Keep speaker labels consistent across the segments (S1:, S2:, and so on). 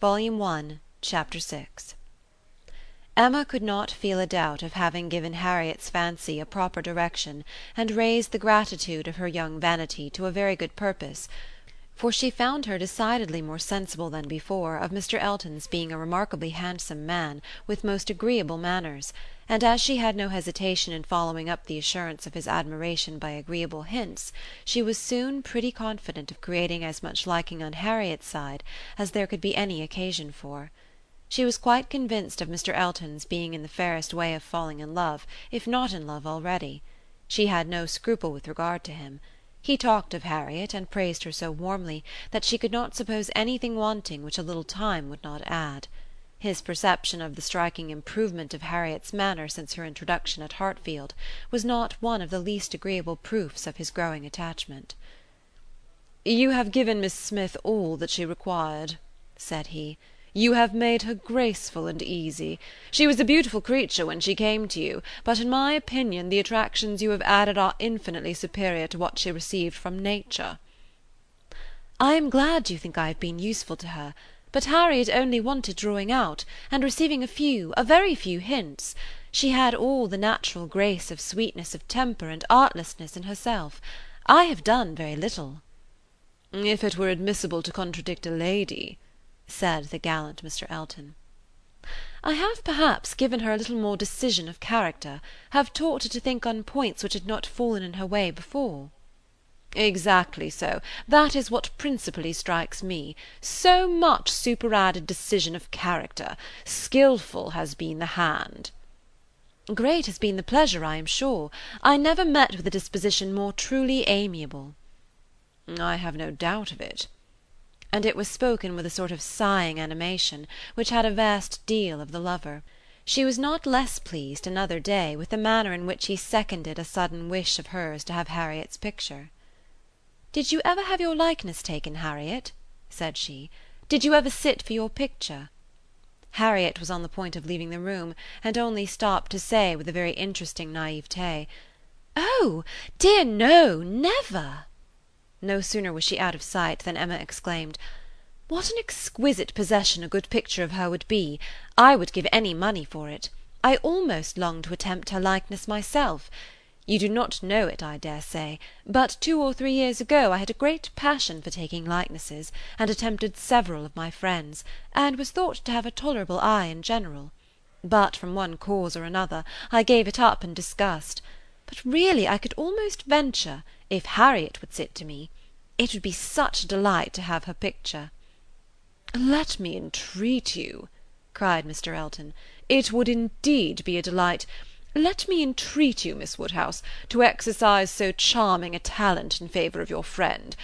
S1: Volume One, Chapter VI Emma could not feel a doubt of having given Harriet's fancy a proper direction and raised the gratitude of her young vanity to a very good purpose, for she found her decidedly more sensible than before of Mr. Elton's being a remarkably handsome man with most agreeable manners; and as she had no hesitation in following up the assurance of his admiration by agreeable hints, she was soon pretty confident of creating as much liking on Harriet's side as there could be any occasion for. She was quite convinced of Mr. Elton's being in the fairest way of falling in love, if not in love already. She had no scruple with regard to him. He talked of Harriet, and praised her so warmly, that she could not suppose anything wanting which a little time would not add. His perception of the striking improvement of Harriet's manner since her introduction at Hartfield was not one of the least agreeable proofs of his growing attachment. "You have given Miss Smith all that she required," said he. You have made her graceful and easy. She was a beautiful creature when she came to you, but in my opinion the attractions you have added are infinitely superior to what she received from nature." "I am glad you think I have been useful to her; but Harriet only wanted drawing out, and receiving a few, a very few hints. She had all the natural grace of sweetness of temper and artlessness in herself. I have done very little." "If it were admissible to contradict a lady said the gallant Mr. Elton. "I have perhaps given her a little more decision of character, have taught her to think on points which had not fallen in her way before." "Exactly so; that is what principally strikes me. So much superadded decision of character. Skilful has been the hand." "Great has been the pleasure, I am sure. I never met with a disposition more truly amiable." "I have no doubt of it and it was spoken with a sort of sighing animation, which had a vast deal of the lover. She was not less pleased, another day, with the manner in which he seconded a sudden wish of hers to have Harriet's picture. "Did you ever have your likeness taken, Harriet?" said she. "Did you ever sit for your picture?" Harriet was on the point of leaving the room, and only stopped to say, with a very interesting naïveté, "Oh, dear no, never!" No sooner was she out of sight than Emma exclaimed: "What an exquisite possession a good picture of her would be! I would give any money for it. I almost long to attempt her likeness myself. You do not know it, I dare say, but two or three years ago I had a great passion for taking likenesses, and attempted several of my friends, and was thought to have a tolerable eye in general. But from one cause or another I gave it up in disgust. But really I could almost venture if Harriet would sit to me. It would be such a delight to have her picture." "Let me entreat you," cried Mr. Elton, "it would indeed be a delight. Let me entreat you, Miss Woodhouse, to exercise so charming a talent in favour of your friend.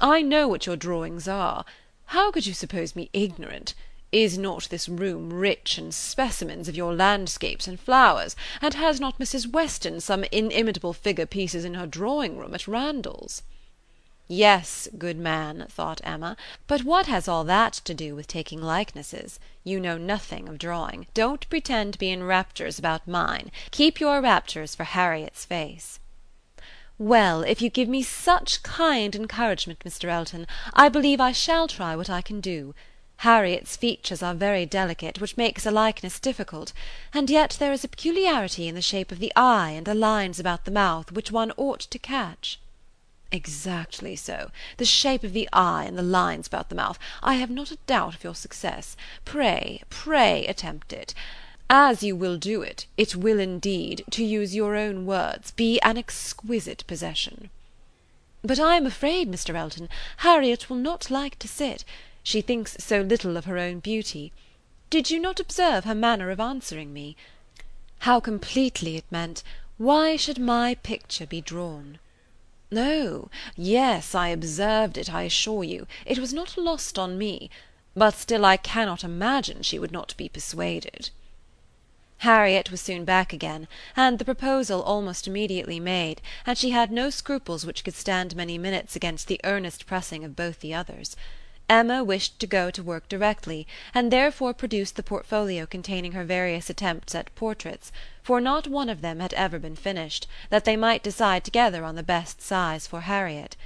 S1: I know what your drawings are. How could you suppose me ignorant? Is not this room rich in specimens of your landscapes and flowers, and has not Mrs. Weston some inimitable figure pieces in her drawing room at Randalls?" Yes, good man, thought Emma, but what has all that to do with taking likenesses? You know nothing of drawing. Don't pretend to be in raptures about mine. Keep your raptures for Harriet's face. Well, if you give me such kind encouragement, Mr. Elton, I believe I shall try what I can do. Harriet's features are very delicate, which makes a likeness difficult, and yet there is a peculiarity in the shape of the eye and the lines about the mouth which one ought to catch." "Exactly so. The shape of the eye and the lines about the mouth. I have not a doubt of your success. Pray, pray attempt it. As you will do it, it will indeed, to use your own words, be an exquisite possession." "But I am afraid, Mr. Elton, Harriet will not like to sit. She thinks so little of her own beauty. Did you not observe her manner of answering me? How completely it meant, why should my picture be drawn? Oh, yes, I observed it, I assure you. It was not lost on me. But still I cannot imagine she would not be persuaded. Harriet was soon back again, and the proposal almost immediately made, and she had no scruples which could stand many minutes against the earnest pressing of both the others. Emma wished to go to work directly, and therefore produced the portfolio containing her various attempts at portraits, for not one of them had ever been finished, that they might decide together on the best size for Harriet.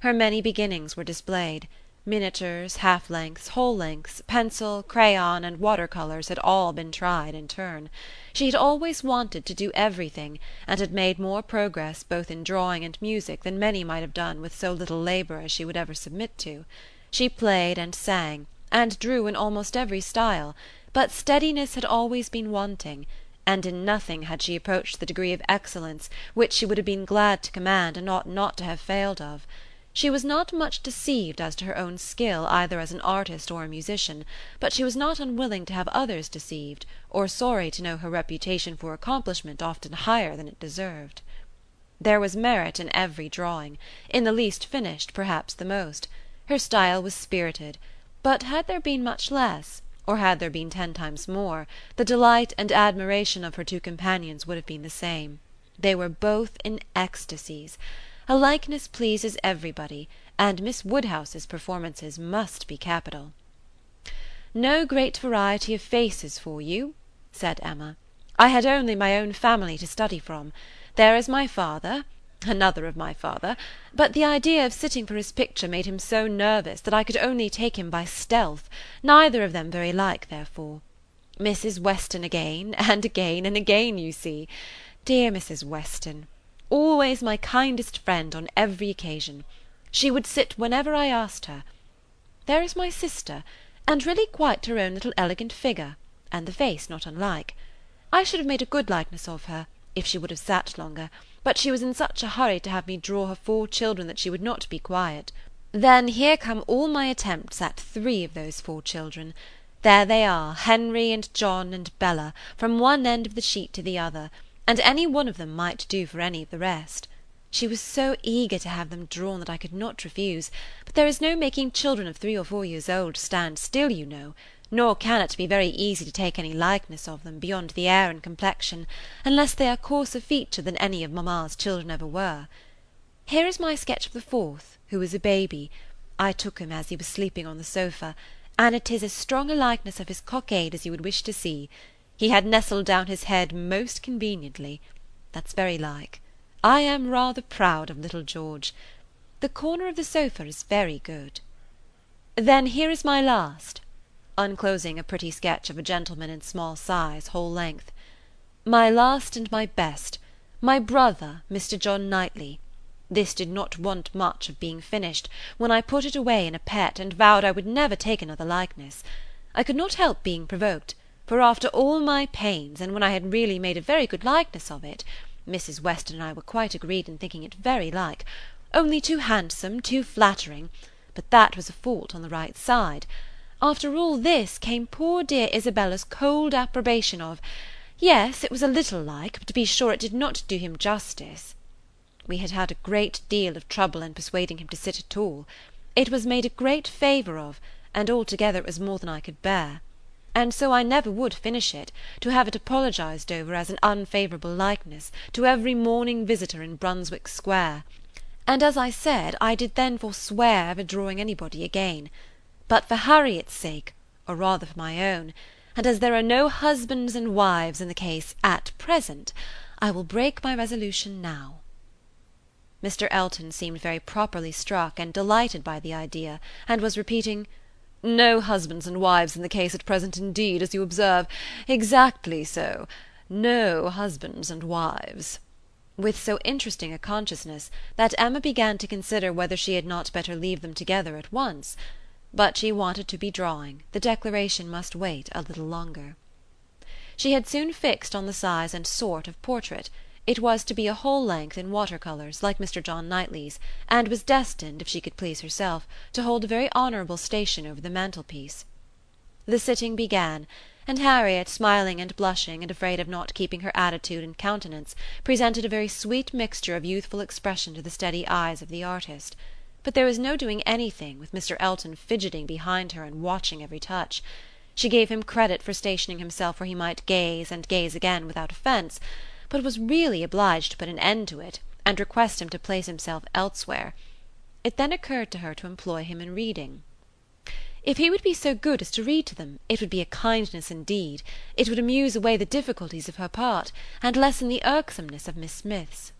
S1: Her many beginnings were displayed. Miniatures, half lengths, whole lengths, pencil, crayon, and water colours had all been tried in turn. She had always wanted to do everything, and had made more progress both in drawing and music than many might have done with so little labour as she would ever submit to. She played and sang, and drew in almost every style, but steadiness had always been wanting, and in nothing had she approached the degree of excellence which she would have been glad to command and ought not to have failed of. She was not much deceived as to her own skill either as an artist or a musician, but she was not unwilling to have others deceived, or sorry to know her reputation for accomplishment often higher than it deserved. There was merit in every drawing; in the least finished perhaps the most. Her style was spirited; but had there been much less, or had there been ten times more, the delight and admiration of her two companions would have been the same. They were both in ecstasies. A likeness pleases everybody, and Miss Woodhouse's performances must be capital. "No great variety of faces for you," said Emma. "I had only my own family to study from. There is my father another of my father but the idea of sitting for his picture made him so nervous that I could only take him by stealth, neither of them very like therefore. Mrs. Weston again, and again, and again, you see. Dear Mrs. Weston! always my kindest friend on every occasion. She would sit whenever I asked her. There is my sister, and really quite her own little elegant figure, and the face not unlike. I should have made a good likeness of her, if she would have sat longer, but she was in such a hurry to have me draw her four children that she would not be quiet. Then here come all my attempts at three of those four children. There they are, Henry and John and Bella, from one end of the sheet to the other and any one of them might do for any of the rest. She was so eager to have them drawn that I could not refuse, but there is no making children of three or four years old stand still, you know, nor can it be very easy to take any likeness of them, beyond the air and complexion, unless they are coarser featured than any of mamma's children ever were. Here is my sketch of the fourth, who was a baby. I took him as he was sleeping on the sofa, and it is as strong a likeness of his cockade as you would wish to see. He had nestled down his head most conveniently. That's very like. I am rather proud of little George. The corner of the sofa is very good. Then here is my last," unclosing a pretty sketch of a gentleman in small size, whole length. "My last and my best. My brother, Mr. John Knightley. This did not want much of being finished, when I put it away in a pet, and vowed I would never take another likeness. I could not help being provoked for after all my pains, and when I had really made a very good likeness of it, Mrs. Weston and I were quite agreed in thinking it very like, only too handsome, too flattering, but that was a fault on the right side. After all this came poor dear Isabella's cold approbation of yes, it was a little like, but to be sure it did not do him justice. We had had a great deal of trouble in persuading him to sit at all. It was made a great favour of, and altogether it was more than I could bear and so I never would finish it, to have it apologized over as an unfavourable likeness, to every morning visitor in Brunswick Square; and as I said, I did then forswear ever drawing anybody again. But for Harriet's sake, or rather for my own, and as there are no husbands and wives in the case at present, I will break my resolution now." Mr. Elton seemed very properly struck and delighted by the idea, and was repeating no husbands and wives in the case at present indeed, as you observe. Exactly so. No husbands and wives." With so interesting a consciousness that Emma began to consider whether she had not better leave them together at once. But she wanted to be drawing; the declaration must wait a little longer. She had soon fixed on the size and sort of portrait. It was to be a whole length in water colours, like Mr. John Knightley's, and was destined, if she could please herself, to hold a very honourable station over the mantelpiece. The sitting began, and Harriet, smiling and blushing, and afraid of not keeping her attitude and countenance, presented a very sweet mixture of youthful expression to the steady eyes of the artist. But there was no doing anything, with Mr. Elton fidgeting behind her and watching every touch. She gave him credit for stationing himself where he might gaze and gaze again without offence but was really obliged to put an end to it, and request him to place himself elsewhere. It then occurred to her to employ him in reading. If he would be so good as to read to them, it would be a kindness indeed; it would amuse away the difficulties of her part, and lessen the irksomeness of Miss Smith's.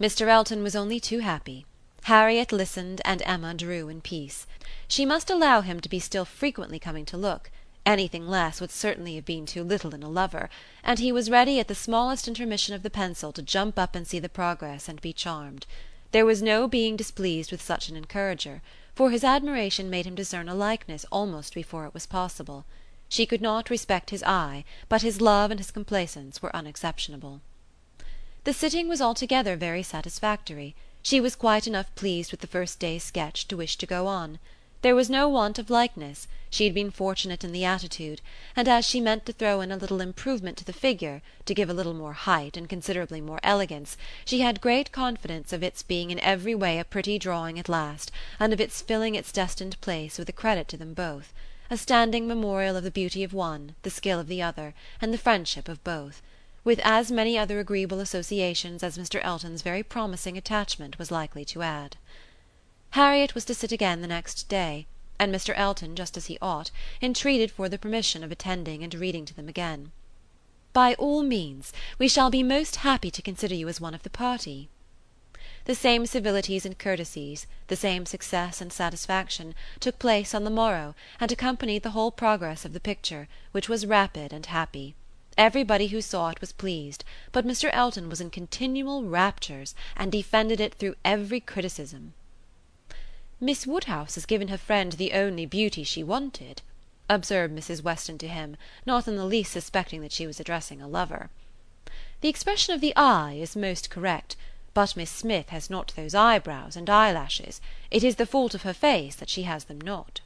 S1: Mr. Elton was only too happy. Harriet listened, and Emma drew in peace. She must allow him to be still frequently coming to look; anything less would certainly have been too little in a lover; and he was ready at the smallest intermission of the pencil to jump up and see the progress and be charmed. There was no being displeased with such an encourager, for his admiration made him discern a likeness almost before it was possible. She could not respect his eye, but his love and his complaisance were unexceptionable. The sitting was altogether very satisfactory. She was quite enough pleased with the first day's sketch to wish to go on. There was no want of likeness; she had been fortunate in the attitude; and as she meant to throw in a little improvement to the figure, to give a little more height and considerably more elegance, she had great confidence of its being in every way a pretty drawing at last, and of its filling its destined place with a credit to them both a standing memorial of the beauty of one, the skill of the other, and the friendship of both with as many other agreeable associations as Mr. Elton's very promising attachment was likely to add. Harriet was to sit again the next day, and Mr. Elton, just as he ought, entreated for the permission of attending and reading to them again. "By all means. We shall be most happy to consider you as one of the party." The same civilities and courtesies, the same success and satisfaction, took place on the morrow, and accompanied the whole progress of the picture, which was rapid and happy. Everybody who saw it was pleased, but Mr. Elton was in continual raptures, and defended it through every criticism. "Miss Woodhouse has given her friend the only beauty she wanted," observed Mrs. Weston to him, not in the least suspecting that she was addressing a lover. "The expression of the eye is most correct, but Miss Smith has not those eyebrows and eyelashes. It is the fault of her face that she has them not."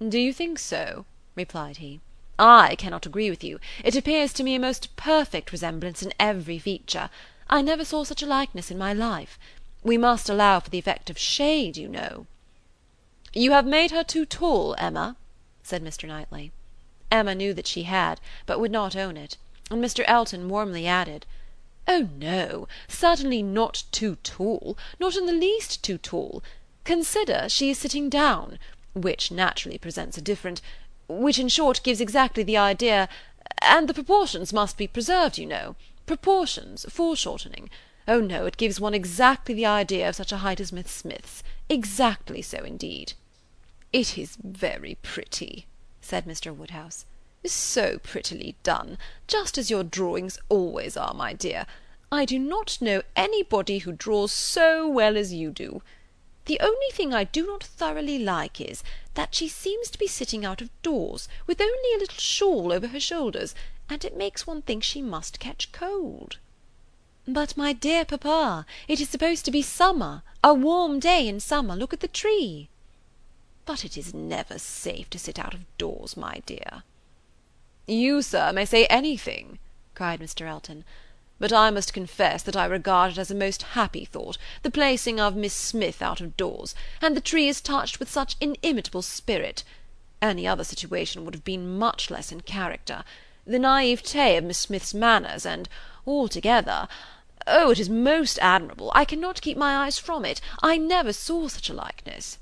S1: "Do you think so?" replied he. I cannot agree with you. It appears to me a most perfect resemblance in every feature. I never saw such a likeness in my life. We must allow for the effect of shade, you know." "You have made her too tall, Emma," said Mr. Knightley. Emma knew that she had, but would not own it; and Mr. Elton warmly added: "Oh no, certainly not too tall, not in the least too tall. Consider, she is sitting down, which naturally presents a different which in short gives exactly the idea and the proportions must be preserved, you know. Proportions, foreshortening. Oh no, it gives one exactly the idea of such a height as Miss Smith's. Exactly so indeed." "It is very pretty," said Mr. Woodhouse. "So prettily done, just as your drawings always are, my dear. I do not know anybody who draws so well as you do. The only thing I do not thoroughly like is, that she seems to be sitting out of doors, with only a little shawl over her shoulders, and it makes one think she must catch cold." "But, my dear papa, it is supposed to be summer, a warm day in summer; look at the tree." "But it is never safe to sit out of doors, my dear." "You, sir, may say anything," cried Mr. Elton. But I must confess that I regard it as a most happy thought, the placing of Miss Smith out of doors, and the tree is touched with such inimitable spirit. Any other situation would have been much less in character. The naivete of Miss Smith's manners, and altogether Oh, it is most admirable. I cannot keep my eyes from it. I never saw such a likeness."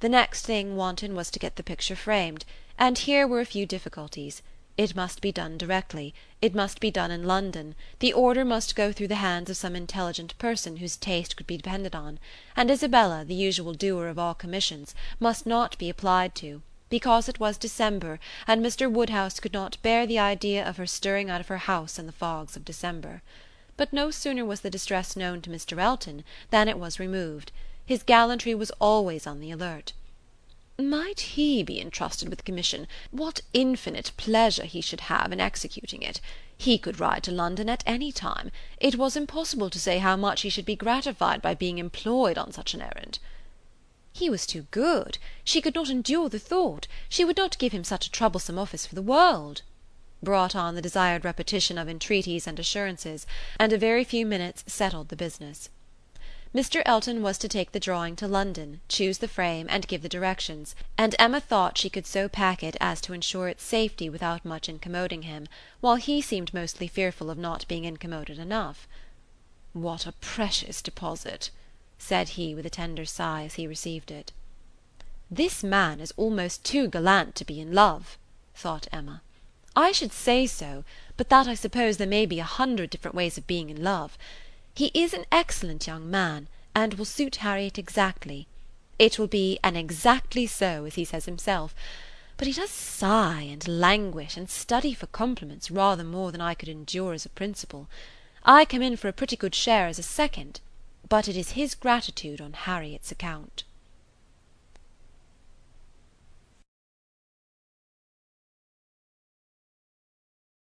S1: The next thing wanted was to get the picture framed, and here were a few difficulties. It must be done directly; it must be done in London; the order must go through the hands of some intelligent person whose taste could be depended on; and Isabella, the usual doer of all commissions, must not be applied to, because it was December, and Mr. Woodhouse could not bear the idea of her stirring out of her house in the fogs of December. But no sooner was the distress known to Mr. Elton than it was removed. His gallantry was always on the alert. Might he be entrusted with the commission, what infinite pleasure he should have in executing it! He could ride to London at any time; it was impossible to say how much he should be gratified by being employed on such an errand. He was too good; she could not endure the thought; she would not give him such a troublesome office for the world, brought on the desired repetition of entreaties and assurances, and a very few minutes settled the business. Mr. Elton was to take the drawing to London, choose the frame, and give the directions, and Emma thought she could so pack it as to ensure its safety without much incommoding him, while he seemed mostly fearful of not being incommoded enough. "What a precious deposit!" said he with a tender sigh as he received it. "This man is almost too gallant to be in love," thought Emma. "I should say so, but that I suppose there may be a hundred different ways of being in love. He is an excellent young man, and will suit Harriet exactly. It will be an exactly so, as he says himself. But he does sigh and languish and study for compliments rather more than I could endure as a principal. I come in for a pretty good share as a second, but it is his gratitude on Harriet's account.